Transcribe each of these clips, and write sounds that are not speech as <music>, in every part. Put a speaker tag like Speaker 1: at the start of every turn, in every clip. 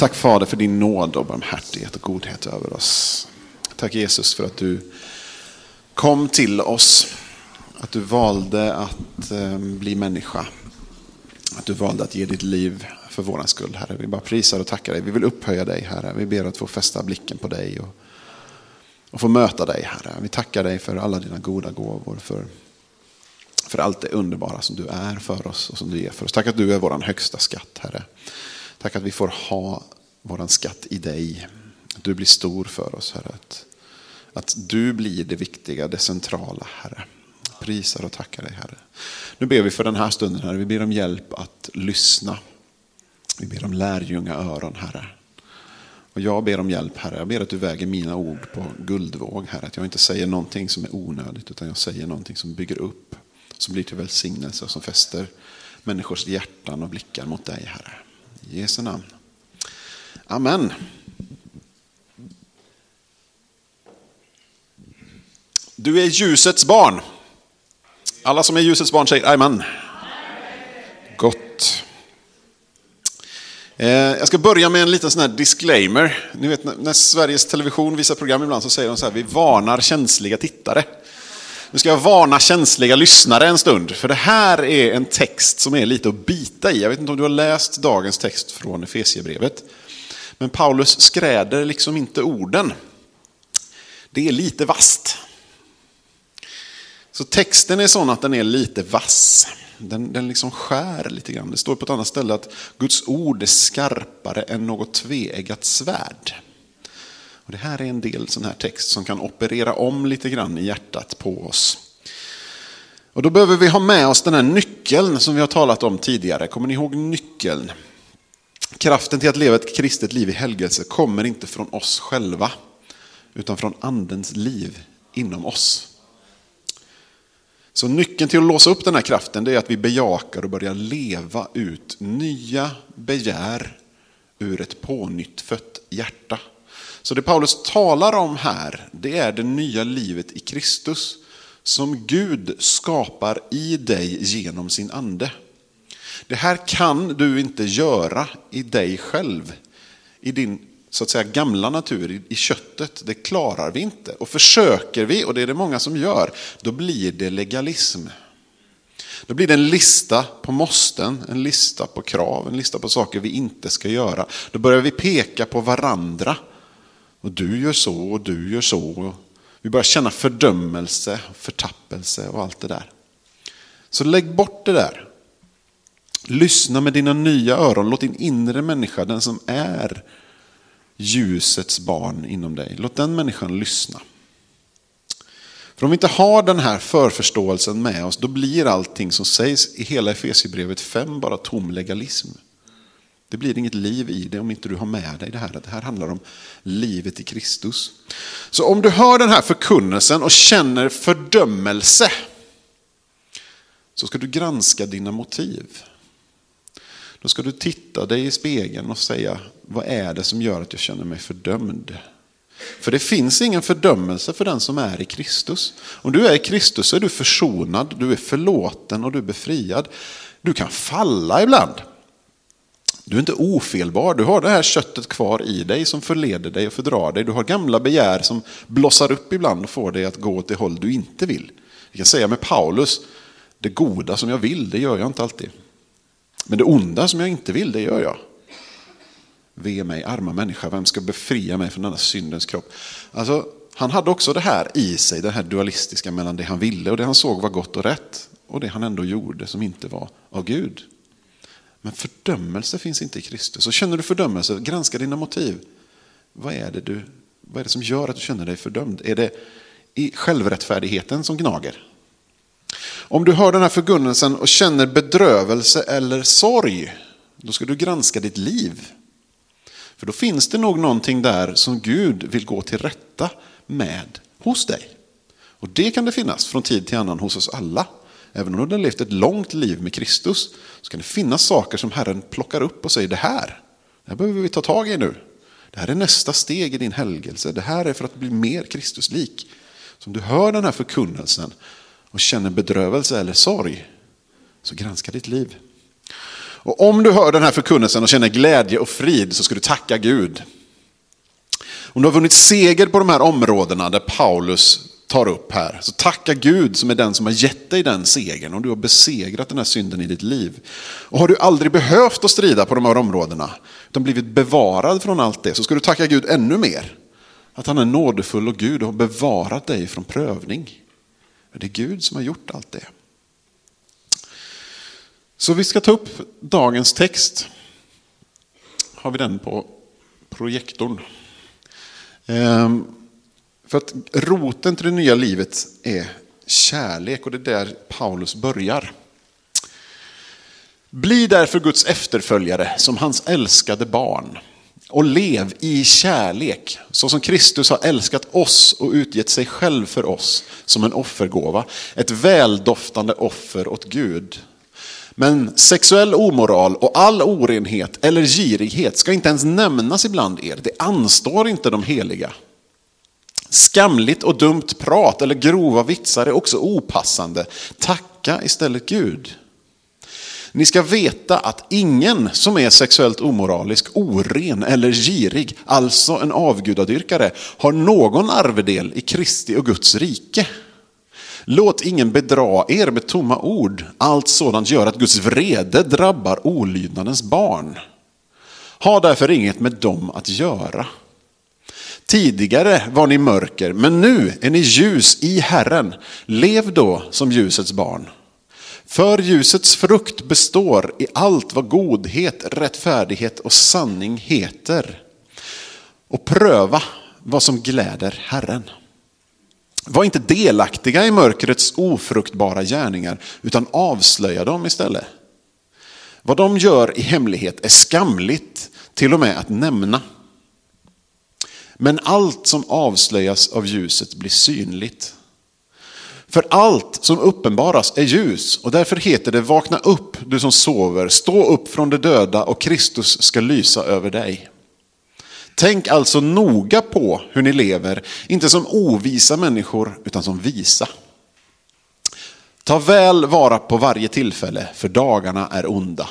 Speaker 1: Tack Fader för din nåd och barmhärtighet och godhet över oss. Tack Jesus för att du kom till oss. Att du valde att eh, bli människa. Att du valde att ge ditt liv för våran skull, Herre. Vi bara prisar och tackar dig. Vi vill upphöja dig, Herre. Vi ber att få fästa blicken på dig och, och få möta dig, Herre. Vi tackar dig för alla dina goda gåvor, för, för allt det underbara som du är för oss och som du ger för oss. Tack att du är vår högsta skatt, Herre. Tack att vi får ha våran skatt i dig. Att du blir stor för oss, Herre. Att, att du blir det viktiga, det centrala, Herre. Prisar och tackar dig, Herre. Nu ber vi för den här stunden, Herre. Vi ber om hjälp att lyssna. Vi ber om lärjunga öron, Herre. Och jag ber om hjälp, Herre. Jag ber att du väger mina ord på guldvåg, Herre. Att jag inte säger någonting som är onödigt, utan jag säger någonting som bygger upp, som blir till välsignelse och som fäster människors hjärtan och blickar mot dig, Herre. I Jesu namn. Amen. Du är ljusets barn. Alla som är ljusets barn säger amen. Gott. Eh, jag ska börja med en liten sån här disclaimer. Ni vet när Sveriges Television visar program ibland så säger de så här, vi varnar känsliga tittare. Nu ska jag varna känsliga lyssnare en stund, för det här är en text som är lite att bita i. Jag vet inte om du har läst dagens text från Efesiebrevet. Men Paulus skräder liksom inte orden. Det är lite vast. Så texten är sån att den är lite vass. Den, den liksom skär lite grann. Det står på ett annat ställe att Guds ord är skarpare än något tveeggat svärd. Och det här är en del sån här text som kan operera om lite grann i hjärtat på oss. Och då behöver vi ha med oss den här nyckeln som vi har talat om tidigare. Kommer ni ihåg nyckeln? Kraften till att leva ett kristet liv i helgelse kommer inte från oss själva, utan från andens liv inom oss. Så nyckeln till att låsa upp den här kraften är att vi bejakar och börjar leva ut nya begär ur ett pånyttfött hjärta. Så det Paulus talar om här, det är det nya livet i Kristus som Gud skapar i dig genom sin ande. Det här kan du inte göra i dig själv, i din så att säga gamla natur, i köttet. Det klarar vi inte. Och försöker vi, och det är det många som gör, då blir det legalism. Då blir det en lista på måsten, en lista på krav, en lista på saker vi inte ska göra. Då börjar vi peka på varandra. Och du gör så och du gör så. Vi börjar känna fördömelse, förtappelse och allt det där. Så lägg bort det där. Lyssna med dina nya öron. Låt din inre människa, den som är ljusets barn inom dig, låt den människan lyssna. För om vi inte har den här förförståelsen med oss, då blir allting som sägs i hela Efesierbrevet 5 bara tom legalism. Det blir inget liv i det om inte du har med dig det här. Det här handlar om livet i Kristus. Så om du hör den här förkunnelsen och känner fördömelse, så ska du granska dina motiv. Då ska du titta dig i spegeln och säga, vad är det som gör att jag känner mig fördömd? För det finns ingen fördömelse för den som är i Kristus. Om du är i Kristus så är du försonad, du är förlåten och du är befriad. Du kan falla ibland. Du är inte ofelbar, du har det här köttet kvar i dig som förleder dig och fördrar dig. Du har gamla begär som blossar upp ibland och får dig att gå åt det håll du inte vill. Vi kan säga med Paulus, det goda som jag vill, det gör jag inte alltid. Men det onda som jag inte vill, det gör jag. Ve mig, arma människa, vem ska befria mig från denna syndens kropp? Alltså, han hade också det här i sig, det här dualistiska mellan det han ville och det han såg var gott och rätt. Och det han ändå gjorde som inte var av Gud. Men fördömelse finns inte i Kristus. Och känner du fördömelse, granska dina motiv. Vad är, det du, vad är det som gör att du känner dig fördömd? Är det i självrättfärdigheten som gnager? Om du hör den här förgunnelsen och känner bedrövelse eller sorg, då ska du granska ditt liv. För då finns det nog någonting där som Gud vill gå till rätta med hos dig. Och det kan det finnas från tid till annan hos oss alla. Även om du har levt ett långt liv med Kristus så kan det finnas saker som Herren plockar upp och säger det här, det här behöver vi ta tag i nu. Det här är nästa steg i din helgelse. Det här är för att bli mer Kristuslik. Så om du hör den här förkunnelsen och känner bedrövelse eller sorg, så granska ditt liv. Och om du hör den här förkunnelsen och känner glädje och frid så ska du tacka Gud. Om du har vunnit seger på de här områdena där Paulus tar upp här, så tacka Gud som är den som har gett dig den segern och du har besegrat den här synden i ditt liv. Och har du aldrig behövt att strida på de här områdena, utan blivit bevarad från allt det, så ska du tacka Gud ännu mer. Att han är nådefull och Gud har bevarat dig från prövning. Det är Gud som har gjort allt det. Så vi ska ta upp dagens text. Har vi den på projektorn. Ehm, för att roten till det nya livet är kärlek och det är där Paulus börjar. Bli därför Guds efterföljare som hans älskade barn och lev i kärlek så som Kristus har älskat oss och utgett sig själv för oss som en offergåva. Ett väldoftande offer åt Gud. Men sexuell omoral och all orenhet eller girighet ska inte ens nämnas ibland er. Det anstår inte de heliga. Skamligt och dumt prat eller grova vitsar är också opassande. Tacka istället Gud. Ni ska veta att ingen som är sexuellt omoralisk, oren eller girig, alltså en avgudadyrkare, har någon arvedel i Kristi och Guds rike. Låt ingen bedra er med tomma ord. Allt sådant gör att Guds vrede drabbar olydnadens barn. Ha därför inget med dem att göra. Tidigare var ni mörker, men nu är ni ljus i Herren. Lev då som ljusets barn. För ljusets frukt består i allt vad godhet, rättfärdighet och sanning heter. Och pröva vad som gläder Herren. Var inte delaktiga i mörkrets ofruktbara gärningar, utan avslöja dem istället. Vad de gör i hemlighet är skamligt, till och med att nämna. Men allt som avslöjas av ljuset blir synligt. För allt som uppenbaras är ljus och därför heter det vakna upp du som sover, stå upp från de döda och Kristus ska lysa över dig. Tänk alltså noga på hur ni lever, inte som ovisa människor utan som visa. Ta väl vara på varje tillfälle, för dagarna är onda.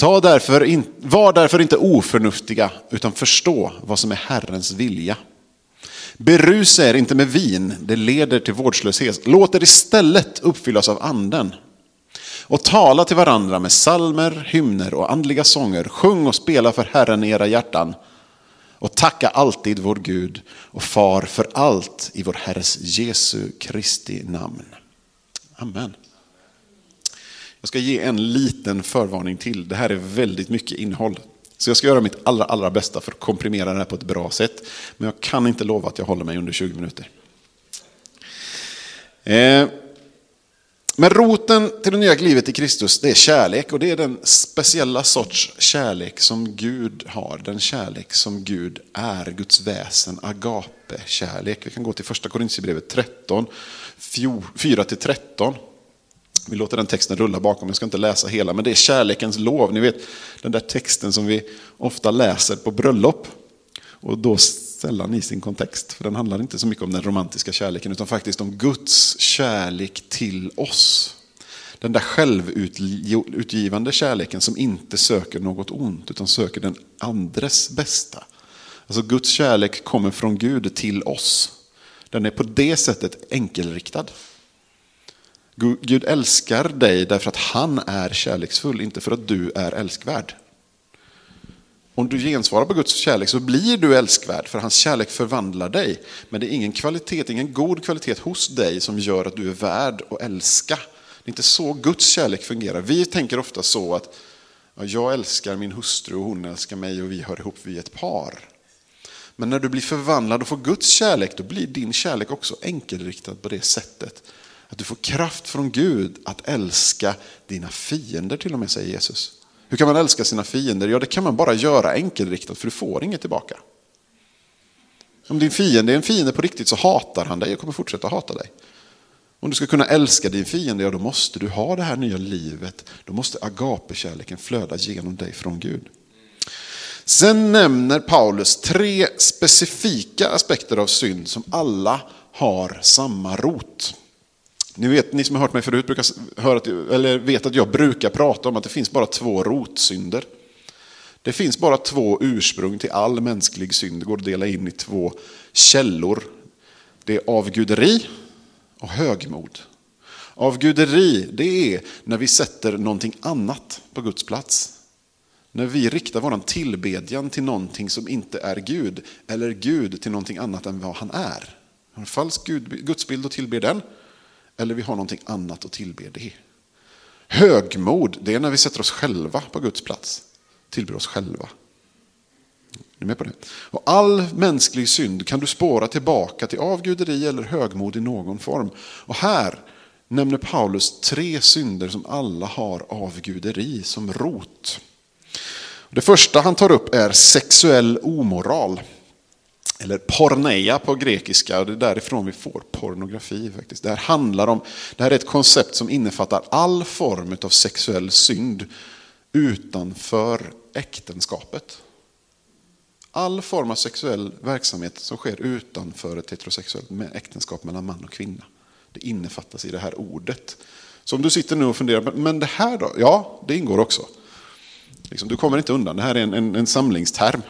Speaker 1: Ta därför in, var därför inte oförnuftiga, utan förstå vad som är Herrens vilja. Berusa er inte med vin, det leder till vårdslöshet. Låt er istället uppfyllas av anden. Och tala till varandra med salmer, hymner och andliga sånger. Sjung och spela för Herren i era hjärtan. Och tacka alltid vår Gud och Far för allt i vår Herres Jesu Kristi namn. Amen. Jag ska ge en liten förvarning till. Det här är väldigt mycket innehåll. Så jag ska göra mitt allra, allra bästa för att komprimera det här på ett bra sätt. Men jag kan inte lova att jag håller mig under 20 minuter. Eh, men roten till det nya livet i Kristus, det är kärlek. Och det är den speciella sorts kärlek som Gud har. Den kärlek som Gud är, Guds väsen, agape-kärlek. Vi kan gå till första Korintierbrevet 13, 4-13. Vi låter den texten rulla bakom, jag ska inte läsa hela, men det är kärlekens lov. Ni vet den där texten som vi ofta läser på bröllop. Och då sällan i sin kontext, för den handlar inte så mycket om den romantiska kärleken, utan faktiskt om Guds kärlek till oss. Den där självutgivande kärleken som inte söker något ont, utan söker den andres bästa. Alltså Guds kärlek kommer från Gud till oss. Den är på det sättet enkelriktad. Gud älskar dig därför att han är kärleksfull, inte för att du är älskvärd. Om du gensvarar på Guds kärlek så blir du älskvärd, för hans kärlek förvandlar dig. Men det är ingen kvalitet, ingen god kvalitet hos dig som gör att du är värd att älska. Det är inte så Guds kärlek fungerar. Vi tänker ofta så att ja, jag älskar min hustru och hon älskar mig och vi hör ihop, vi är ett par. Men när du blir förvandlad och får Guds kärlek, då blir din kärlek också enkelriktad på det sättet. Att du får kraft från Gud att älska dina fiender till och med, säger Jesus. Hur kan man älska sina fiender? Ja, det kan man bara göra enkelriktat, för du får inget tillbaka. Om din fiende är en fiende på riktigt så hatar han dig och kommer fortsätta hata dig. Om du ska kunna älska din fiende, ja då måste du ha det här nya livet. Då måste agapekärleken flöda genom dig från Gud. Sen nämner Paulus tre specifika aspekter av synd som alla har samma rot. Ni, vet, ni som har hört mig förut brukar höra att, eller vet att jag brukar prata om att det finns bara två rotsynder. Det finns bara två ursprung till all mänsklig synd. Det går att dela in i två källor. Det är avguderi och högmod. Avguderi, det är när vi sätter någonting annat på Guds plats. När vi riktar vår tillbedjan till någonting som inte är Gud, eller Gud till någonting annat än vad han är. Har en falsk gudsbild och tillber den, eller vi har någonting annat att tillbe det. Högmod, det är när vi sätter oss själva på Guds plats, tillber oss själva. Är med på det? Och all mänsklig synd kan du spåra tillbaka till avguderi eller högmod i någon form. Och här nämner Paulus tre synder som alla har avguderi som rot. Det första han tar upp är sexuell omoral. Eller porneia på grekiska, och det är därifrån vi får pornografi. faktiskt. Det här handlar om, det här är ett koncept som innefattar all form av sexuell synd utanför äktenskapet. All form av sexuell verksamhet som sker utanför ett heterosexuellt äktenskap mellan man och kvinna. Det innefattas i det här ordet. Så om du sitter nu och funderar, men det här då? Ja, det ingår också. Liksom, du kommer inte undan, det här är en, en, en samlingsterm.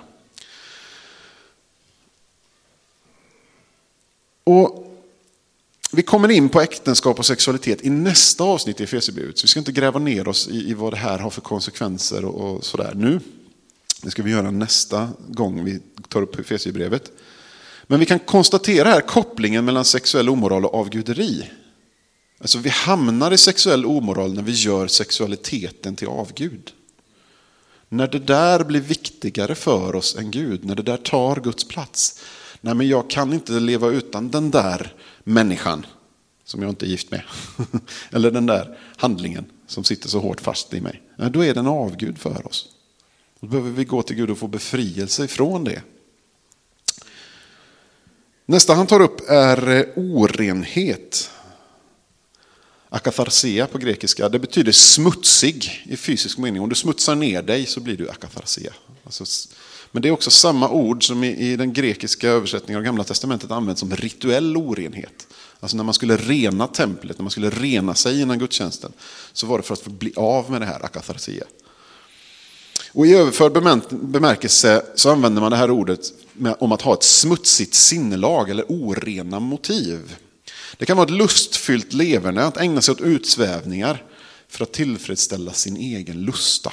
Speaker 1: Och vi kommer in på äktenskap och sexualitet i nästa avsnitt i Efesierbrevet. Så vi ska inte gräva ner oss i, i vad det här har för konsekvenser och, och sådär nu. Det ska vi göra nästa gång vi tar upp Efesierbrevet. Men vi kan konstatera här kopplingen mellan sexuell omoral och avguderi. Alltså vi hamnar i sexuell omoral när vi gör sexualiteten till avgud. När det där blir viktigare för oss än Gud, när det där tar Guds plats. Nej men jag kan inte leva utan den där människan som jag inte är gift med. <laughs> Eller den där handlingen som sitter så hårt fast i mig. Nej, då är den avgud för oss. Då behöver vi gå till Gud och få befrielse ifrån det. Nästa han tar upp är eh, orenhet. Akatharsia på grekiska, det betyder smutsig i fysisk mening. Om du smutsar ner dig så blir du akatharsia. Alltså, men det är också samma ord som i, den grekiska översättningen av Gamla Testamentet används som rituell orenhet. Alltså när man skulle rena templet, när man skulle rena sig innan gudstjänsten, så var det för att få bli av med det här akatharsia. Och I överförd bemärkelse så använder man det här ordet om att ha ett smutsigt sinnelag eller orena motiv. Det kan vara ett lustfyllt leverne, att ägna sig åt utsvävningar för att tillfredsställa sin egen lusta.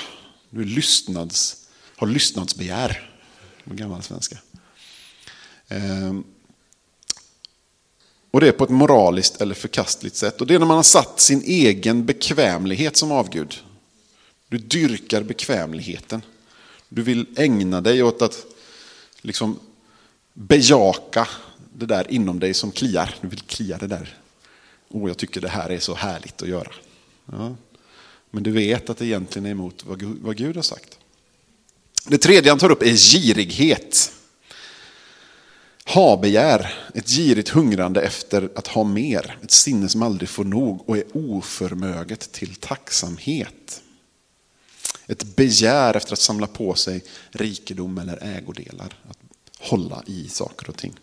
Speaker 1: Du lystnads, har lystnadsbegär, på gammal svenska. Ehm, och det är på ett moraliskt eller förkastligt sätt. Och det är när man har satt sin egen bekvämlighet som avgud. Du dyrkar bekvämligheten. Du vill ägna dig åt att liksom bejaka det där inom dig som kliar. Du vill klia det där. Oh, jag tycker det här är så härligt att göra. Ja. Men du vet att det egentligen är emot vad Gud har sagt. Det tredje han tar upp är girighet. Habegär, ett girigt hungrande efter att ha mer. Ett sinne som aldrig får nog och är oförmöget till tacksamhet. Ett begär efter att samla på sig rikedom eller ägodelar. Att hålla i saker och ting.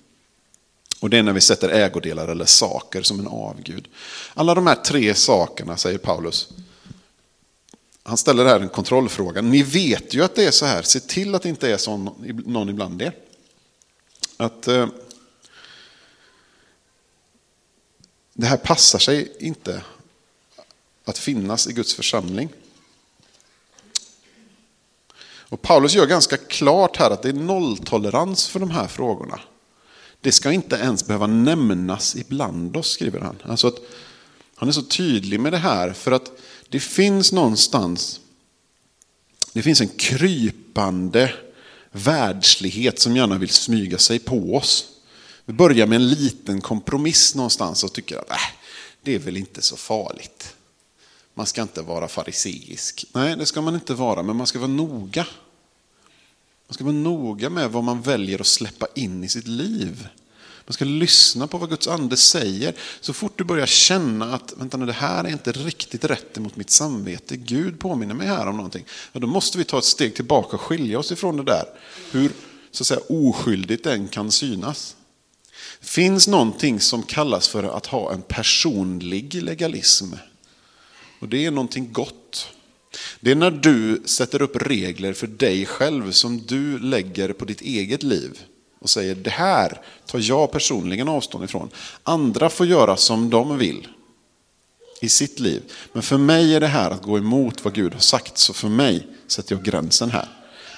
Speaker 1: Och det är när vi sätter ägodelar eller saker som en avgud. Alla de här tre sakerna, säger Paulus, han ställer här en kontrollfråga. Ni vet ju att det är så här, se till att det inte är så någon ibland er. Att eh, det här passar sig inte att finnas i Guds församling. Och Paulus gör ganska klart här att det är nolltolerans för de här frågorna. Det ska inte ens behöva nämnas ibland oss, skriver han. Alltså att han är så tydlig med det här för att det finns någonstans, det finns en krypande världslighet som gärna vill smyga sig på oss. Vi börjar med en liten kompromiss någonstans och tycker att äh, det är väl inte så farligt. Man ska inte vara fariseisk. Nej, det ska man inte vara, men man ska vara noga. Man ska vara noga med vad man väljer att släppa in i sitt liv. Man ska lyssna på vad Guds ande säger. Så fort du börjar känna att vänta nu, det här är inte riktigt rätt emot mitt samvete. Gud påminner mig här om någonting. Ja, då måste vi ta ett steg tillbaka och skilja oss ifrån det där. Hur så att säga, oskyldigt den kan synas. Det finns någonting som kallas för att ha en personlig legalism. Och det är någonting gott. Det är när du sätter upp regler för dig själv som du lägger på ditt eget liv. Och säger det här tar jag personligen avstånd ifrån. Andra får göra som de vill i sitt liv. Men för mig är det här att gå emot vad Gud har sagt. Så för mig sätter jag gränsen här.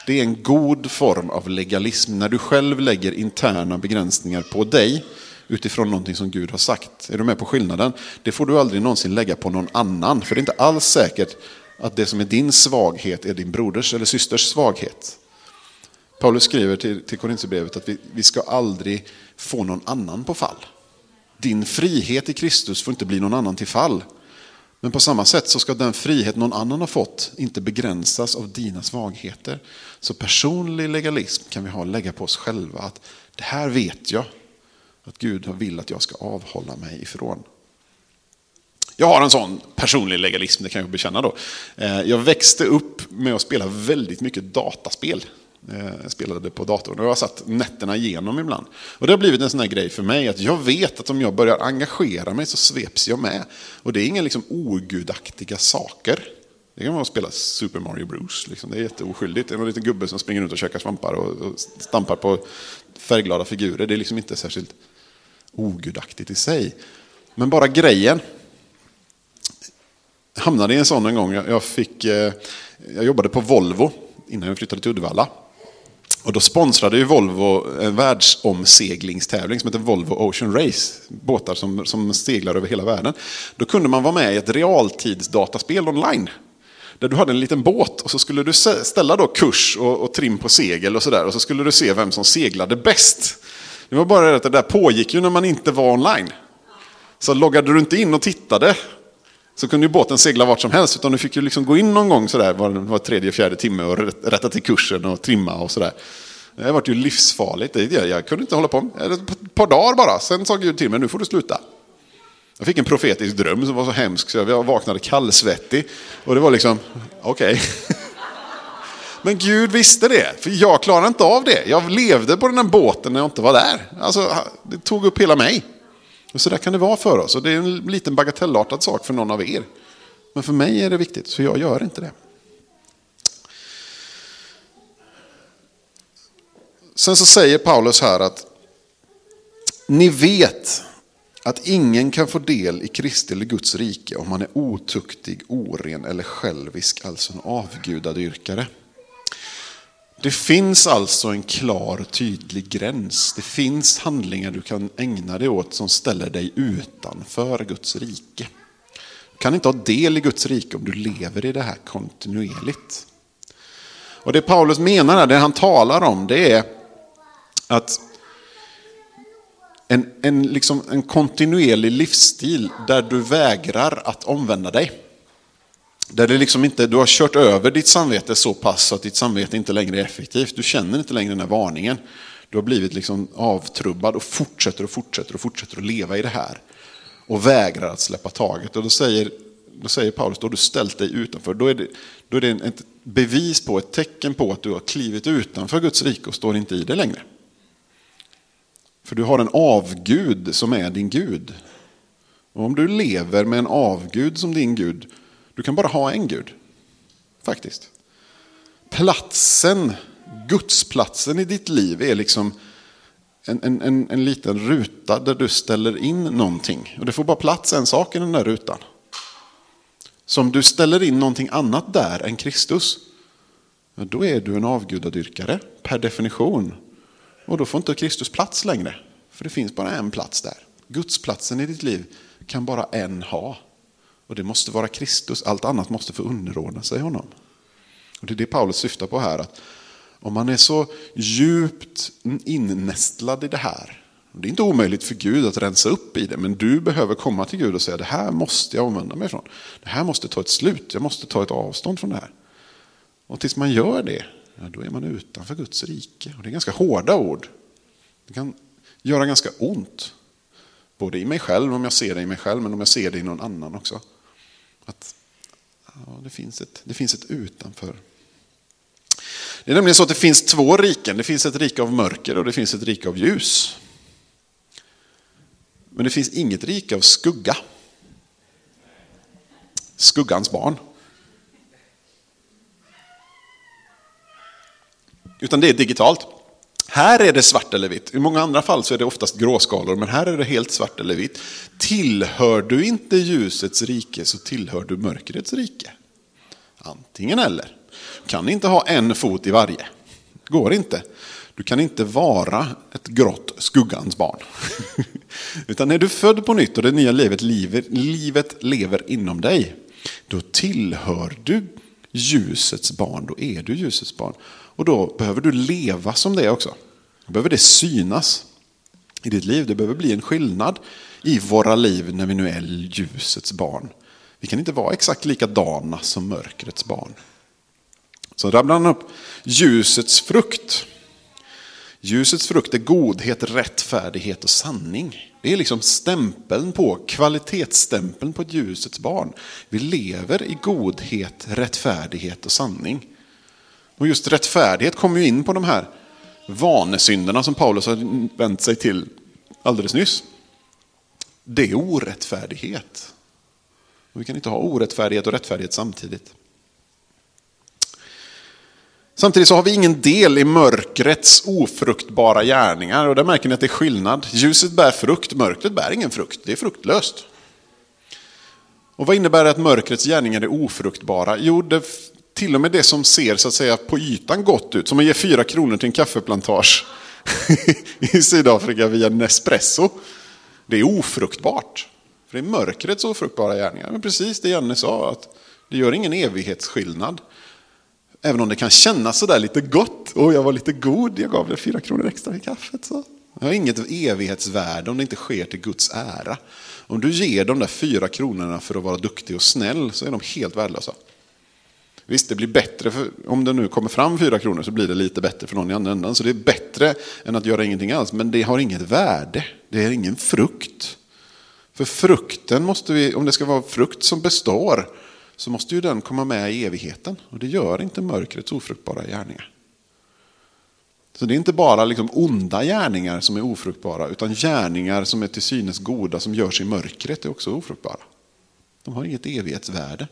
Speaker 1: Det är en god form av legalism när du själv lägger interna begränsningar på dig utifrån någonting som Gud har sagt. Är du med på skillnaden? Det får du aldrig någonsin lägga på någon annan. För det är inte alls säkert att det som är din svaghet är din broders eller systers svaghet. Paulus skriver till, till Korinthierbrevet att vi, vi ska aldrig få någon annan på fall. Din frihet i Kristus får inte bli någon annan till fall. Men på samma sätt så ska den frihet någon annan har fått inte begränsas av dina svagheter. Så personlig legalism kan vi ha lägga på oss själva. att Det här vet jag att Gud vill att jag ska avhålla mig ifrån. Jag har en sån personlig legalism, det kan jag bekänna då. Eh, jag växte upp med att spela väldigt mycket dataspel. Eh, jag spelade på datorn och jag har satt nätterna igenom ibland. Och det har blivit en sån här grej för mig att jag vet att om jag börjar engagera mig så sveps jag med. Och det är inga liksom ogudaktiga saker. Det kan vara att spela Super Mario Bros. Liksom. Det är jätteoskyldigt. Det är en liten gubbe som springer runt och käkar svampar och, stampar på färgglada figurer. Det är liksom inte särskilt ogudaktigt i sig. Men bara grejen. Jag hamnade i en sån en gång. Jag, fick, eh, jag jobbade på Volvo innan jag flyttade till Uddevalla. Och då sponsrade ju Volvo en världsomseglingstävling som heter Volvo Ocean Race. Båtar som, som seglar över hela världen. Då kunde man vara med i ett realtidsdataspel online. Där du hade en liten båt och så skulle du ställa då kurs och, och trim på segel och sådär. Och så skulle du se vem som seglade bäst. Det var bara det att det där pågick ju när man inte var online. Så loggade du inte in och tittade så kunde ju båten segla vart som helst. Utan du fick ju liksom gå in någon gång sådär var, var tredje, fjärde timme och rätta till kursen och trimma och sådär. Det var ju livsfarligt. Jag, jag kunde inte hålla på. Ett par dagar bara. Sen sa Gud till mig, nu får du sluta. Jag fick en profetisk dröm som var så hemsk så jag vaknade kallsvettig. Och det var liksom, okej. Okay. <laughs> Men Gud visste det, för jag klarade inte av det. Jag levde på den här båten när jag inte var där. Alltså, det tog upp hela mig. Och så där kan det vara för oss. Och det är en liten bagatellartad sak för någon av er. Men för mig är det viktigt, så jag gör inte det. Sen så säger Paulus här att ni vet att ingen kan få del i Kristi eller Guds rike om man är otuktig, oren eller självisk, alltså en avgudadyrkare. Det finns alltså en klar tydlig gräns. Det finns handlingar du kan ägna dig åt som ställer dig utanför Guds rike. Du kan inte ha del i Guds rike om du lever i det här kontinuerligt. Och Det Paulus menar, det han talar om, det är att en, en, liksom en kontinuerlig livsstil där du vägrar att omvända dig. Där det liksom inte, du har kört över ditt samvete så pass att ditt samvete inte längre är effektivt. Du känner inte längre den här varningen. Du har blivit liksom avtrubbad och fortsätter och fortsätter och fortsätter att leva i det här. Och vägrar att släppa taget. Och då säger, då säger Paulus, då har du ställt dig utanför. Då är det, då är det ett bevis på, ett tecken på att du har klivit utanför Guds rike och står inte i det längre. För du har en avgud som är din Gud. Och om du lever med en avgud som din Gud, du kan bara ha en Gud. Faktiskt. Platsen, gudsplatsen i ditt liv är liksom en, en, en, en liten ruta där du ställer in någonting. Och det får bara plats en sak i den där rutan. Så om du ställer in någonting annat där än Kristus, då är du en avgudadyrkare per definition. Och då får inte Kristus plats längre. För det finns bara en plats där. Gudsplatsen i ditt liv kan bara en ha. Och det måste vara Kristus, allt annat måste få underordna sig honom. Och Det är det Paulus syftar på här. att Om man är så djupt innästlad i det här, det är inte omöjligt för Gud att rensa upp i det, men du behöver komma till Gud och säga det här måste jag omvända mig från. Det här måste ta ett slut, jag måste ta ett avstånd från det här. Och tills man gör det, ja, då är man utanför Guds rike. Och det är ganska hårda ord. Det kan göra ganska ont. Både i mig själv, om jag ser det i mig själv, men om jag ser det i någon annan också. Att ja, det, finns ett, det finns ett utanför. Det är nämligen så att det finns två riken. Det finns ett rike av mörker och det finns ett rike av ljus. Men det finns inget rike av skugga. Skuggans barn. Utan det är digitalt. Här är det svart eller vitt. I många andra fall så är det oftast gråskalor, men här är det helt svart eller vitt. Tillhör du inte ljusets rike så tillhör du mörkrets rike. Antingen eller. Du kan inte ha en fot i varje. Går inte. Du kan inte vara ett grått skuggans barn. <laughs> Utan är du född på nytt och det nya livet, lever, livet lever inom dig, då tillhör du ljusets barn, då är du ljusets barn. Och då behöver du leva som det också. Då behöver det synas i ditt liv. Det behöver bli en skillnad i våra liv när vi nu är ljusets barn. Vi kan inte vara exakt likadana som mörkrets barn. Så rabblar han upp ljusets frukt. Ljusets frukt är godhet, rättfärdighet och sanning. Det är liksom stämpeln på, kvalitetsstämpeln på ett ljusets barn. Vi lever i godhet, rättfärdighet och sanning. Och just rättfärdighet kommer ju in på de här vanesynderna som Paulus har vänt sig till alldeles nyss. Det är orättfärdighet. Och vi kan inte ha orättfärdighet och rättfärdighet samtidigt. Samtidigt så har vi ingen del i mörkrets ofruktbara gärningar. Och där märker ni att det är skillnad. Ljuset bär frukt, mörkret bär ingen frukt. Det är fruktlöst. Och vad innebär det att mörkrets gärningar är ofruktbara? Jo, det, till och med det som ser så att säga på ytan gott ut, som att ge fyra kronor till en kaffeplantage <laughs> i Sydafrika via Nespresso. Det är ofruktbart. För det är mörkrets ofruktbara gärningar. Men precis det Janne sa, att det gör ingen evighetsskillnad. Även om det kan kännas sådär lite gott. Och jag var lite god, jag gav dig fyra kronor extra i kaffet. Så. Det har inget evighetsvärde om det inte sker till Guds ära. Om du ger de där fyra kronorna för att vara duktig och snäll så är de helt värdelösa. Visst, det blir bättre, för, om det nu kommer fram fyra kronor så blir det lite bättre för någon i andra änden. Så det är bättre än att göra ingenting alls. Men det har inget värde, det är ingen frukt. För frukten måste vi, om det ska vara frukt som består, så måste ju den komma med i evigheten. Och det gör inte mörkrets ofruktbara gärningar. Så det är inte bara liksom onda gärningar som är ofruktbara, utan gärningar som är till synes goda som görs i mörkret är också ofruktbara. De har inget evighetsvärde.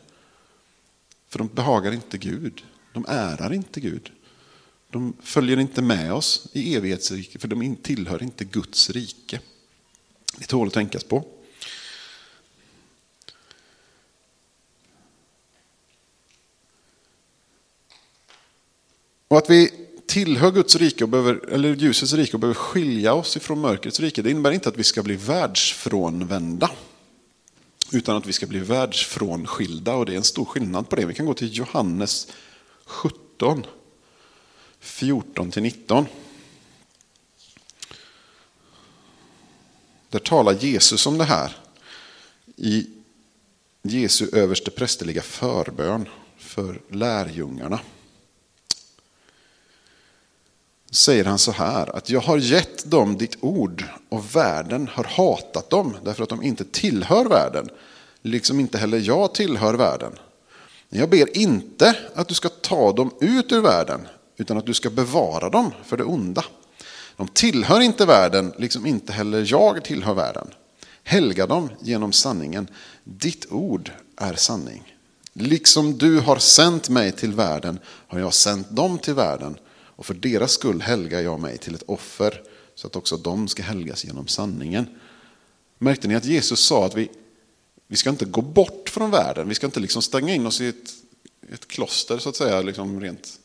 Speaker 1: För de behagar inte Gud. De ärar inte Gud. De följer inte med oss i evighetsriket, för de tillhör inte Guds rike. Det tål att tänkas på. Och att vi tillhör Guds rike, och behöver, eller ljusets rike och behöver skilja oss ifrån mörkrets rike, det innebär inte att vi ska bli världsfrånvända. Utan att vi ska bli världsfrånskilda och det är en stor skillnad på det. Vi kan gå till Johannes 17, 14-19. Där talar Jesus om det här i Jesu överste prästerliga förbön för lärjungarna säger han så här att jag har gett dem ditt ord och världen har hatat dem därför att de inte tillhör världen, liksom inte heller jag tillhör världen. Jag ber inte att du ska ta dem ut ur världen, utan att du ska bevara dem för det onda. De tillhör inte världen, liksom inte heller jag tillhör världen. Helga dem genom sanningen. Ditt ord är sanning. Liksom du har sänt mig till världen har jag sänt dem till världen och för deras skull helgar jag mig till ett offer så att också de ska helgas genom sanningen. Märkte ni att Jesus sa att vi, vi ska inte gå bort från världen, vi ska inte liksom stänga in oss i ett, ett kloster så att säga, liksom rent,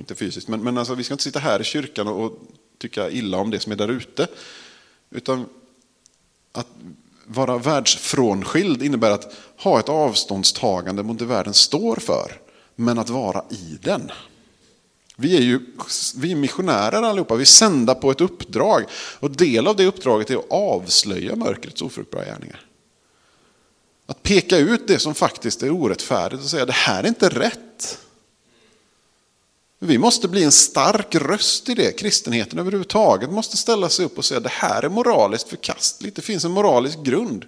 Speaker 1: inte fysiskt, men, men alltså, vi ska inte sitta här i kyrkan och, och tycka illa om det som är där ute. Utan att vara världsfrånskild innebär att ha ett avståndstagande mot det världen står för, men att vara i den. Vi är ju vi är missionärer allihopa, vi är sända på ett uppdrag. Och del av det uppdraget är att avslöja mörkrets ofruktbara gärningar. Att peka ut det som faktiskt är orättfärdigt och säga det här är inte rätt. Vi måste bli en stark röst i det. Kristenheten överhuvudtaget måste ställa sig upp och säga det här är moraliskt förkastligt. Det finns en moralisk grund.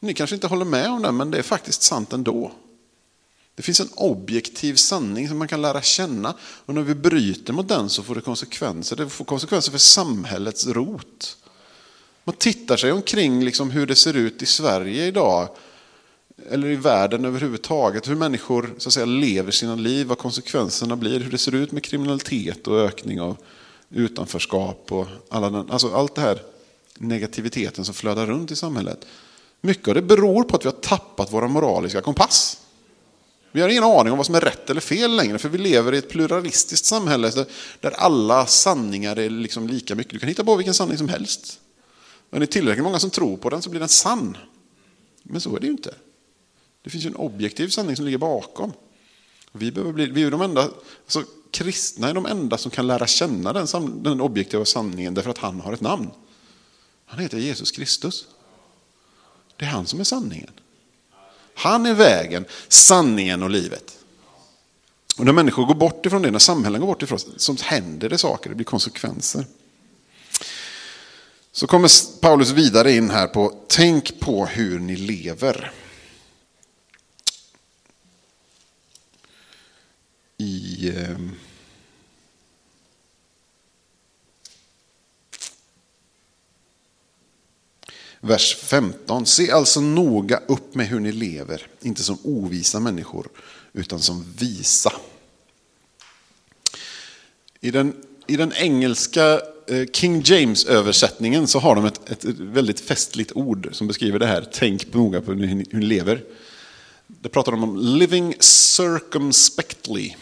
Speaker 1: Ni kanske inte håller med om det, men det är faktiskt sant ändå. Det finns en objektiv sanning som man kan lära känna och när vi bryter mot den så får det konsekvenser. Det får konsekvenser för samhällets rot. Man tittar sig omkring liksom hur det ser ut i Sverige idag. Eller i världen överhuvudtaget. Hur människor så att säga, lever sina liv, vad konsekvenserna blir. Hur det ser ut med kriminalitet och ökning av utanförskap. Och alla den, alltså allt det här negativiteten som flödar runt i samhället. Mycket av det beror på att vi har tappat våra moraliska kompass. Vi har ingen aning om vad som är rätt eller fel längre, för vi lever i ett pluralistiskt samhälle där alla sanningar är liksom lika mycket. Du kan hitta på vilken sanning som helst. Och är det tillräckligt många som tror på den så blir den sann. Men så är det ju inte. Det finns ju en objektiv sanning som ligger bakom. Vi, behöver bli, vi är de enda, alltså, kristna är de enda som kan lära känna den, den objektiva sanningen därför att han har ett namn. Han heter Jesus Kristus. Det är han som är sanningen. Han är vägen, sanningen och livet. Och när människor går bort ifrån det, när samhällen går bort ifrån det, så händer det saker, det blir konsekvenser. Så kommer Paulus vidare in här på, tänk på hur ni lever. I... Eh, Vers 15. Se alltså noga upp med hur ni lever, inte som ovisa människor, utan som visa. I den, i den engelska eh, King James-översättningen så har de ett, ett, väldigt festligt ord som beskriver det här. Tänk noga på hur ni, hur ni lever. Det pratar de om living circumspectly.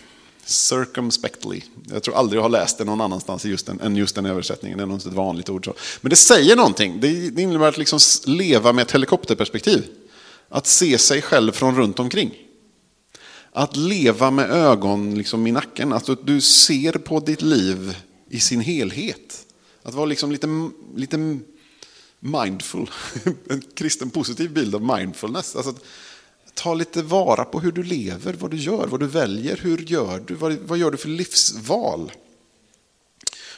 Speaker 1: Circumspectly. Jag tror aldrig jag har läst det någon annanstans just den, än just den översättningen. Det är något ett vanligt ord. Så. Men det säger någonting. Det, det innebär att liksom leva med ett helikopterperspektiv. Att se sig själv från runt omkring. Att leva med ögon liksom i nacken. Alltså att du ser på ditt liv i sin helhet. Att vara liksom lite, lite mindful. <laughs> En kristen positiv bild av mindfulness. Alltså att, ta lite vara på hur du lever, vad du gör, vad du väljer, hur gör du, vad, vad gör du för livsval?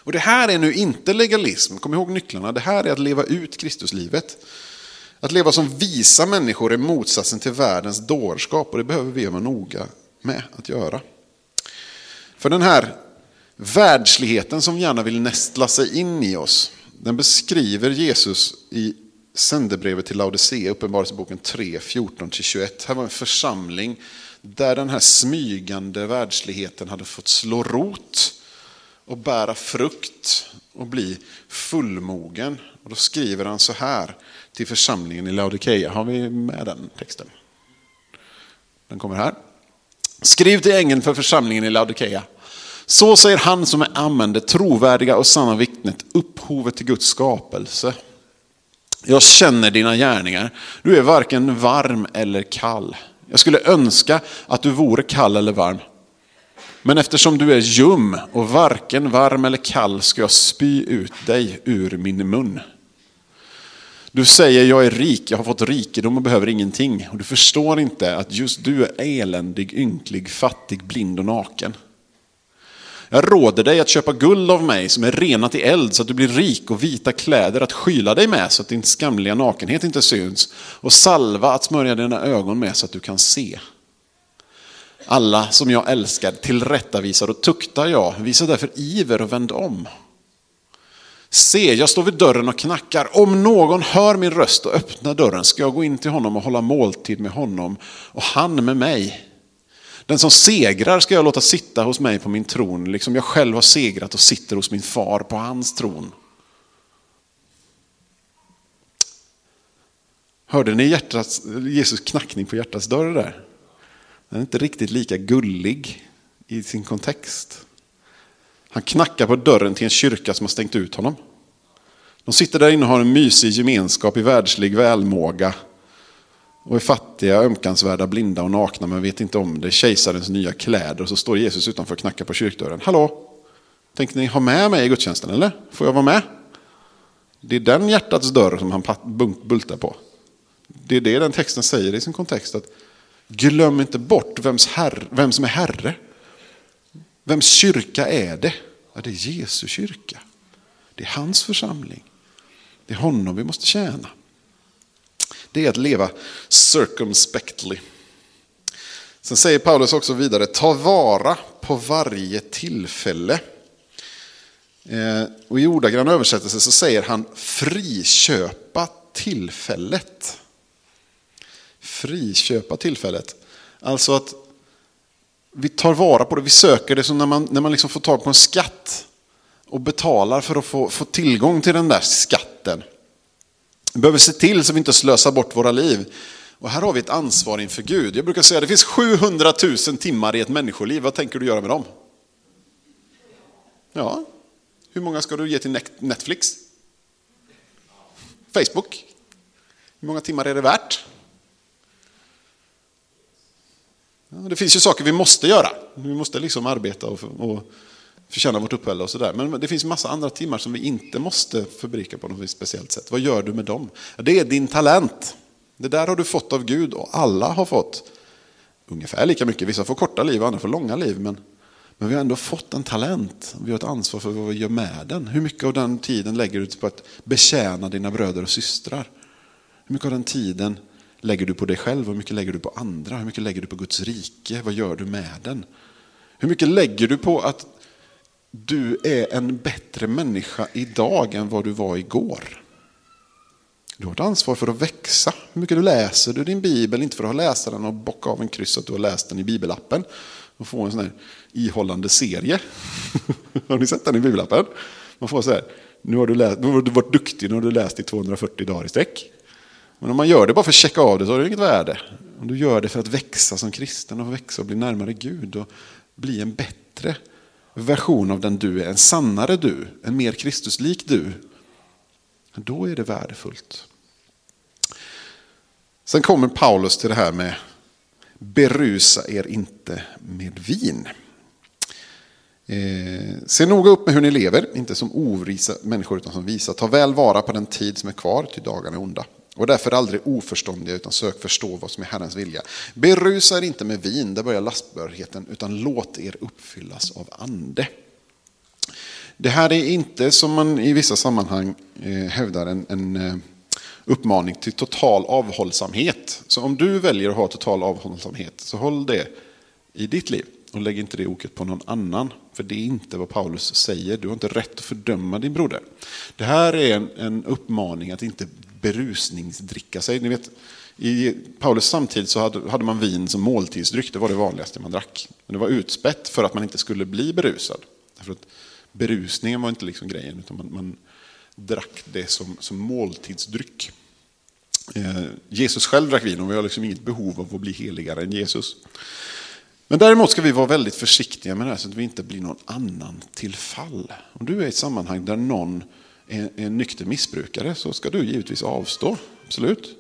Speaker 1: Och det här är nu inte legalism, kom ihåg nycklarna, det här är att leva ut Kristuslivet. Att leva som visa människor är motsatsen till världens dårskap och det behöver vi vara noga med att göra. För den här världsligheten som gärna vill nästla sig in i oss, den beskriver Jesus i sändebrevet till Laodicea, Uppenbarelseboken 3, 14-21. Här var en församling där den här smygande världsligheten hade fått slå rot och bära frukt och bli fullmogen. Och då skriver han så här till församlingen i Laodikeia. Har vi med den texten? Den kommer här. Skriv till ängeln för församlingen i Laodikeia. Så säger han som är amen, det trovärdiga och sanna vittnet, upphovet till Guds skapelse. Jag känner dina gärningar. Du är varken varm eller kall. Jag skulle önska att du vore kall eller varm. Men eftersom du är ljum och varken varm eller kall ska jag spy ut dig ur min mun. Du säger jag är rik, jag har fått rikedom och behöver ingenting. Och du förstår inte att just du är eländig, ynklig, fattig, blind och naken. Jag råder dig att köpa guld av mig som är renat i eld så att du blir rik och vita kläder att skyla dig med så att din skamliga nakenhet inte syns och salva att smörja dina ögon med så att du kan se. Alla som jag älskar tillrättavisar och tuktar jag, visa därför iver och vänd om. Se, jag står vid dörren och knackar. Om någon hör min röst och öppnar dörren ska jag gå in till honom och hålla måltid med honom och han med mig. Den som segrar ska jag låta sitta hos mig på min tron, liksom jag själv har segrat och sitter hos min far på hans tron. Hörde ni hjärtats, Jesus knackning på hjärtats dörr där? Den är inte riktigt lika gullig i sin kontext. Han knackar på dörren till en kyrka som har stängt ut honom. De sitter där inne och har en mysig gemenskap i världslig välmåga och är fattiga, ömkansvärda, blinda och nakna men vet inte om det. Kejsarens nya kläder och så står Jesus utanför och knackar på kyrkdörren. Hallå? Tänkte ni ha med mig i gudstjänsten eller? Får jag vara med? Det är den hjärtats dörr som han bultar på. Det är det den texten säger i sin kontext. att Glöm inte bort vems herre, vem som är herre. Vems kyrka är det? Ja, det är Jesu kyrka. Det är hans församling. Det är honom vi måste tjäna det är att leva circumspectly. Sen säger Paulus också vidare, ta vara på varje tillfälle. Eh, och i ordagrann översättelse så säger han friköpa tillfället. Friköpa tillfället. Alltså att vi tar vara på det, vi söker det som när man, när man liksom får tag på en skatt och betalar för att få, få tillgång till den där skatten. Vi behöver se till så vi inte slösar bort våra liv. Och här har vi ett ansvar inför Gud. Jag brukar säga att det finns 700 000 timmar i ett människoliv. Vad tänker du göra med dem? Ja, hur många ska du ge till Netflix? Facebook? Hur många timmar är det värt? Ja, det finns ju saker vi måste göra. Vi måste liksom arbeta och, och förtjäna vårt uppehälle och sådär. Men det finns massa andra timmar som vi inte måste förbruka på något speciellt sätt. Vad gör du med dem? Det är din talent. Det där har du fått av Gud och alla har fått ungefär lika mycket. Vissa får korta liv och andra får långa liv. Men, men vi har ändå fått en talent. Vi har ett ansvar för vad vi gör med den. Hur mycket av den tiden lägger du på att betjäna dina bröder och systrar? Hur mycket av den tiden lägger du på dig själv? Hur mycket lägger du på andra? Hur mycket lägger du på Guds rike? Vad gör du med den? Hur mycket lägger du på att du är en bättre människa idag än vad du var igår? Du har ett ansvar för att växa. Hur mycket du läser du din bibel, inte för att läsa den och bocka av en kryss att du har läst den i bibelappen och få en sån här ihållande serie. <laughs> har ni sett den i bibelappen? Man får så här, nu har, du läst, nu har du varit duktig, nu har du läst i 240 dagar i sträck. Men om man gör det bara för att checka av det så har det inget värde. Om du gör det för att växa som kristen och växa och bli närmare Gud och bli en bättre version av den du är, en sannare du, en mer Kristuslik du, då är det värdefullt. Sen kommer Paulus till det här med berusa er inte med vin. Eh, se noga upp med hur ni lever, inte som ovisa människor utan som visa. Ta väl vara på den tid som är kvar, till dagarna är onda. Och därför aldrig oförståndiga, utan sök förstå vad som är Herrens vilja. Berusa er inte med vin, där börjar lastbördigheten, utan låt er uppfyllas av ande. Det här är inte som man i vissa sammanhang eh, hävdar en, en eh, uppmaning till total avhållsamhet. Så om du väljer att ha total avhållsamhet, så håll det i ditt liv. Och lägg inte det oket på någon annan. För det är inte vad Paulus säger. Du har inte rätt att fördöma din broder. Det här är en, en uppmaning att inte berusningsdricka sig. Ni vet, I Paulus samtid så hade, hade man vin som måltidsdryck. Det var det vanligaste man drack. Men det var utspätt för att man inte skulle bli berusad. Därför att berusningen var inte liksom grejen. utan man, man drack det som, som måltidsdryck. Eh, Jesus själv drack vin och vi har liksom inget behov av att bli heligare än Jesus. Men däremot ska vi vara väldigt försiktiga med det här så att vi inte blir någon annan till fall. Om du är i ett sammanhang där någon en nykter missbrukare så ska du givetvis avstå. Absolut.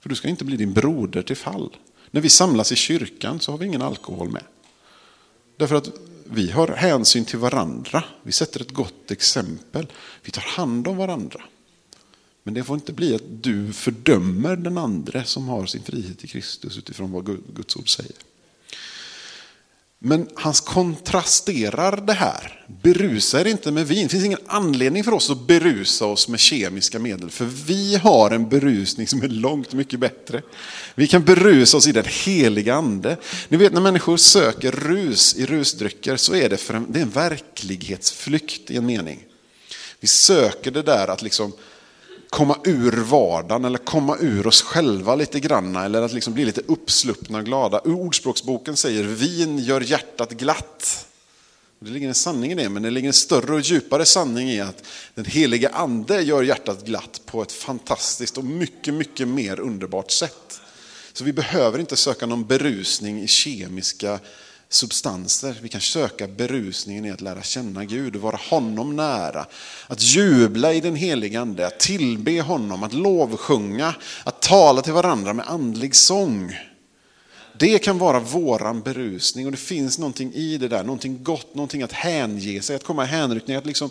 Speaker 1: För du ska inte bli din broder till fall. När vi samlas i kyrkan så har vi ingen alkohol med. Därför att vi har hänsyn till varandra. Vi sätter ett gott exempel. Vi tar hand om varandra. Men det får inte bli att du fördömer den andra som har sin frihet i Kristus utifrån vad Guds ord säger. Men han kontrasterar det här. Berusa er inte med vin. Det finns ingen anledning för oss att berusa oss med kemiska medel. För vi har en berusning som är långt mycket bättre. Vi kan berusa oss i den heliga ande. Ni vet när människor söker rus i rusdrycker så är det, för en, det är en verklighetsflykt i en mening. Vi söker det där att liksom komma ur vardagen eller komma ur oss själva lite granna eller att liksom bli lite uppsluppna och glada. Ordspråksboken säger vin gör hjärtat glatt. Det ligger en sanning i det, men det ligger en större och djupare sanning i att den heliga ande gör hjärtat glatt på ett fantastiskt och mycket, mycket mer underbart sätt. Så vi behöver inte söka någon berusning i kemiska substanser. Vi kan söka berusningen i att lära känna Gud och vara honom nära. Att jubla i den heliga ande, att tillbe honom, att lovsjunga, att tala till varandra med andlig sång. Det kan vara våran berusning och det finns någonting i det där, någonting gott, någonting att hänge sig, att komma i hänryckning, att liksom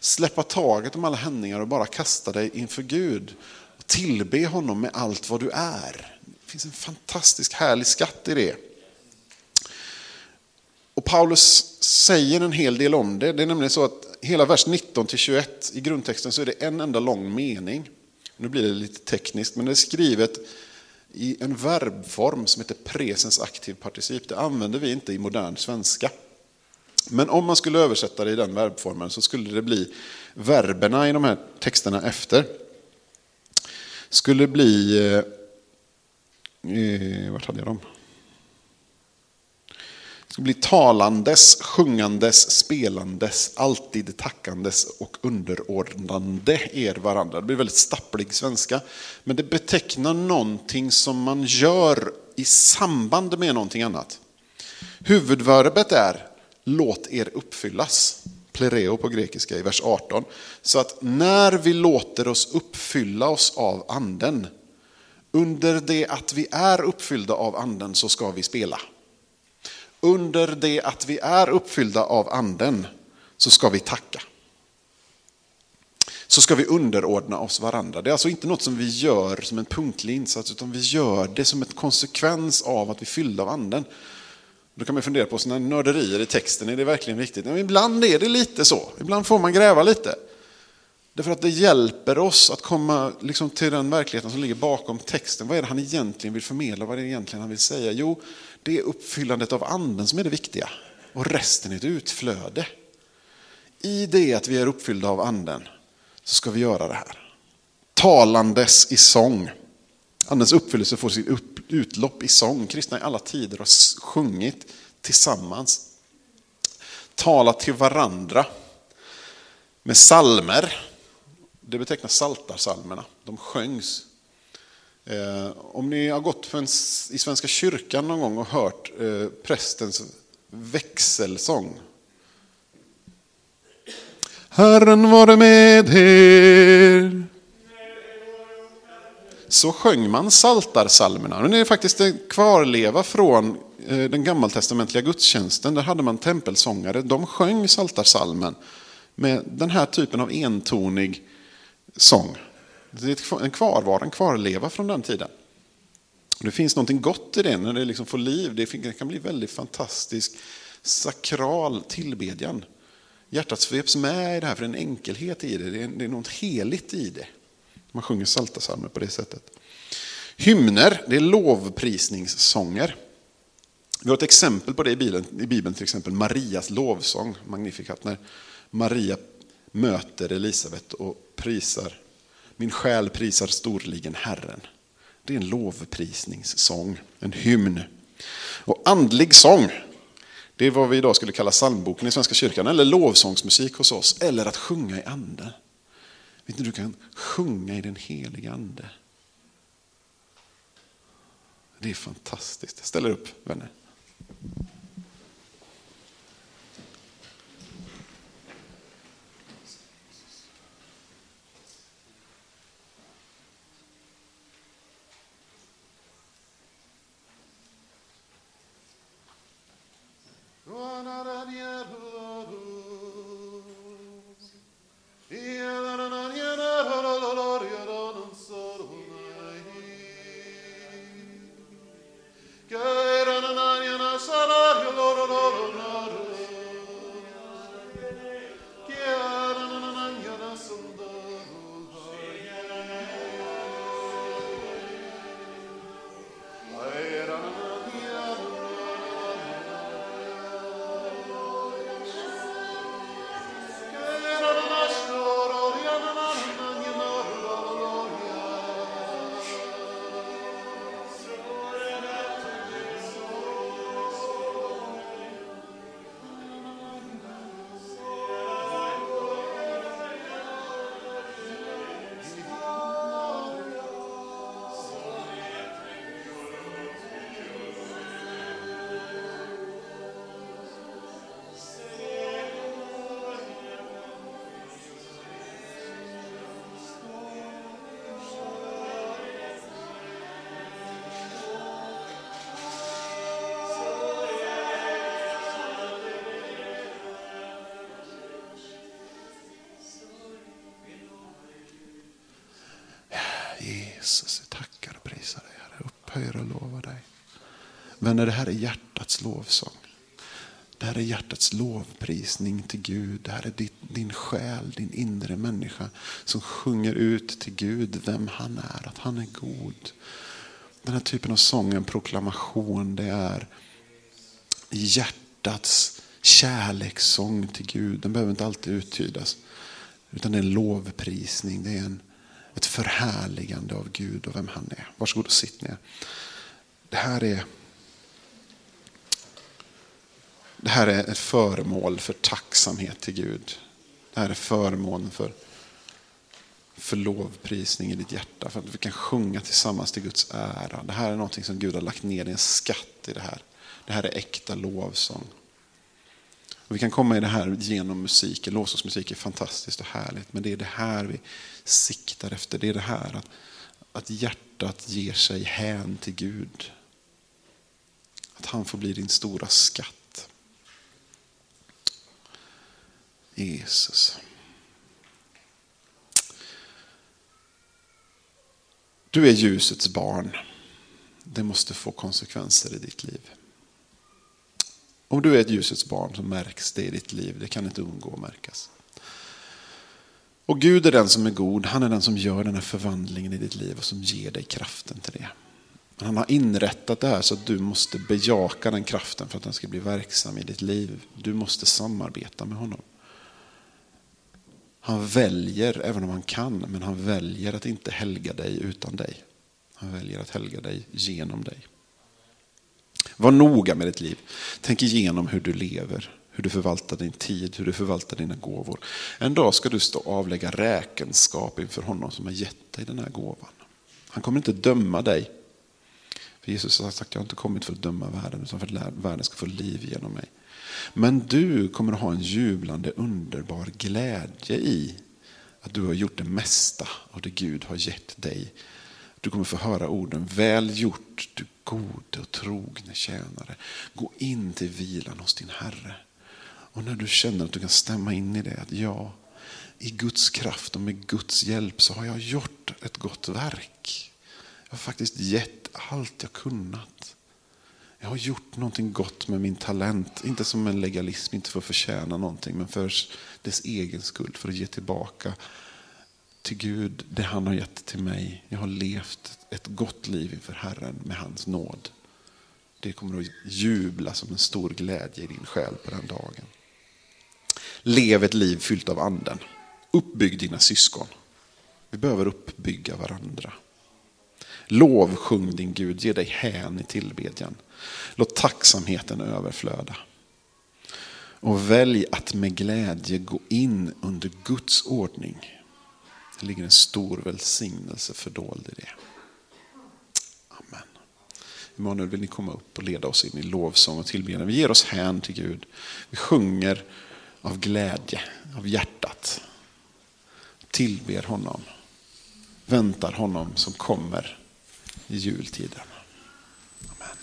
Speaker 1: släppa taget om alla händningar och bara kasta dig inför Gud. Och tillbe honom med allt vad du är. Det finns en fantastisk härlig skatt i det. Och Paulus säger en hel del om det. Det är nämligen så att hela vers 19-21 i grundtexten så är det en enda lång mening. Nu blir det lite tekniskt, men det är skrivet i en verbform som heter presens aktiv particip. Det använder vi inte i modern svenska. Men om man skulle översätta det i den verbformen så skulle det bli verberna i de här texterna efter. Skulle bli, eh, eh vart hade jag dem? Det bli talandes, sjungandes, spelandes, alltid tackandes och underordnande er varandra. Det blir väldigt stapplig svenska. Men det betecknar någonting som man gör i samband med någonting annat. Huvudverbet är låt er uppfyllas. Plereo på grekiska i vers 18. Så att när vi låter oss uppfylla oss av anden, under det att vi är uppfyllda av anden så ska vi spela. Under det att vi är uppfyllda av anden så ska vi tacka. Så ska vi underordna oss varandra. Det är alltså inte något som vi gör som en punktlig insats utan vi gör det som en konsekvens av att vi är fyllda av anden. Då kan man fundera på sådana nörderier i texten, är det verkligen viktigt? Men ibland är det lite så, ibland får man gräva lite. Därför att det hjälper oss att komma liksom till den verkligheten som ligger bakom texten. Vad är det han egentligen vill förmedla? Vad är det egentligen han vill säga? Jo, det är uppfyllandet av anden som är det viktiga. Och resten är ett utflöde. I det att vi är uppfyllda av anden så ska vi göra det här. Talandes i sång. Andens uppfyllelse får sitt utlopp i sång. Kristna i alla tider har sjungit tillsammans. Talat till varandra med salmer. Det betecknar saltarsalmerna. De sjöngs Eh, om ni har gått en, i Svenska kyrkan någon gång och hört eh, prästens växelsång. Herren vare med er. Så sjöng man saltarsalmerna. Det är faktiskt en kvarleva från eh, den gammaltestamentliga gudstjänsten. Där hade man tempelsångare. De sjöng saltarsalmen med den här typen av entonig sång. Det är en kvarvara, en kvarleva från den tiden. Det finns något gott i det när det liksom får liv. Det kan bli väldigt fantastisk sakral tillbedjan. Hjärtat sveps med i det här för en enkelhet i det. Det är, något heligt i det. Man sjunger saltasalmer på det sättet. Hymner, det är lovprisningssånger. Vi har ett exempel på det i Bibeln, i Bibeln till exempel Marias lovsång, Magnificat, när Maria möter Elisabet och prisar min själ prisar storligen Herren. Det är en lovprisningssång, en hymn. Och andlig sång, det är vad vi idag skulle kalla psalmboken i Svenska kyrkan, eller lovsångsmusik hos oss, eller att sjunga i ande. Vet ni, du kan sjunga i den heliga ande. Det är fantastiskt. Ställ er upp, vänner. Höjer och lovar dig. Vänner, det här är hjärtats lovsång. Det här är hjärtats lovprisning till Gud. Det här är din, din själ, din inre människa som sjunger ut till Gud vem han är, att han är god. Den här typen av sång, en proklamation, det är hjärtats kärlekssång till Gud. Den behöver inte alltid uttydas. Utan det är en lovprisning. Det är en, ett förhärligande av Gud och vem han är. Varsågod och sitt ner. Det här är det här är ett föremål för tacksamhet till Gud. Det här är förmån för, för lovprisning i ditt hjärta. För att vi kan sjunga tillsammans till Guds ära. Det här är något som Gud har lagt ner i en skatt i det här. Det här är äkta lovsång. Och vi kan komma i det här genom musiken. Lovsångsmusik är fantastiskt och härligt. Men det är det här vi siktar efter. Det är det här att, att hjärtat ger sig hän till Gud. Att han får bli din stora skatt. Jesus. Du är ljusets barn. Det måste få konsekvenser i ditt liv. Om du är ett ljusets barn så märks det i ditt liv. Det kan inte undgå att märkas. Och Gud är den som är god. Han är den som gör den här förvandlingen i ditt liv och som ger dig kraften till det. Men han har inrättat det här så att du måste bejaka den kraften för att den ska bli verksam i ditt liv. Du måste samarbeta med honom. Han väljer, även om han kan, men han väljer att inte helga dig utan dig. Han väljer att helga dig genom dig. Var noga med ditt liv. Tänk igenom hur du lever, hur du förvaltar din tid, hur du förvaltar dina gåvor. En dag ska du stå och avlägga räkenskap inför honom som har gett dig den här gåvan. Han kommer inte döma dig. För Jesus har sagt, jag har inte kommit för att döma världen, utan för att världen ska få liv genom mig. Men du kommer att ha en jublande underbar glädje i att du har gjort det mesta av det Gud har gett dig. Du kommer få höra orden, väl gjort du gode och trogne tjänare. Gå in till vilan hos din Herre. Och när du känner att du kan stämma in i det, att ja, i Guds kraft och med Guds hjälp så har jag gjort ett gott verk. Jag har faktiskt gett allt jag kunnat. Jag har gjort någonting gott med min talent. Inte som en legalism, inte för att förtjäna någonting, men för dess egen skull. För att ge tillbaka till Gud det han har gett till mig. Jag har levt ett gott liv inför Herren med hans nåd. Det kommer att jubla som en stor glädje i din själ på den dagen. Lev ett liv fyllt av anden. Uppbygg dina syskon. Vi behöver uppbygga varandra. Lovsjung din Gud, ge dig hän i tillbedjan. Låt tacksamheten överflöda. Och välj att med glädje gå in under Guds ordning. Det ligger en stor välsignelse fördold i det. Amen. Emanuel, vill ni komma upp och leda oss in i lovsång och tillbedjan? Vi ger oss hän till Gud. Vi sjunger av glädje, av hjärtat. Tillber honom. Väntar honom som kommer i jultiden. Amen.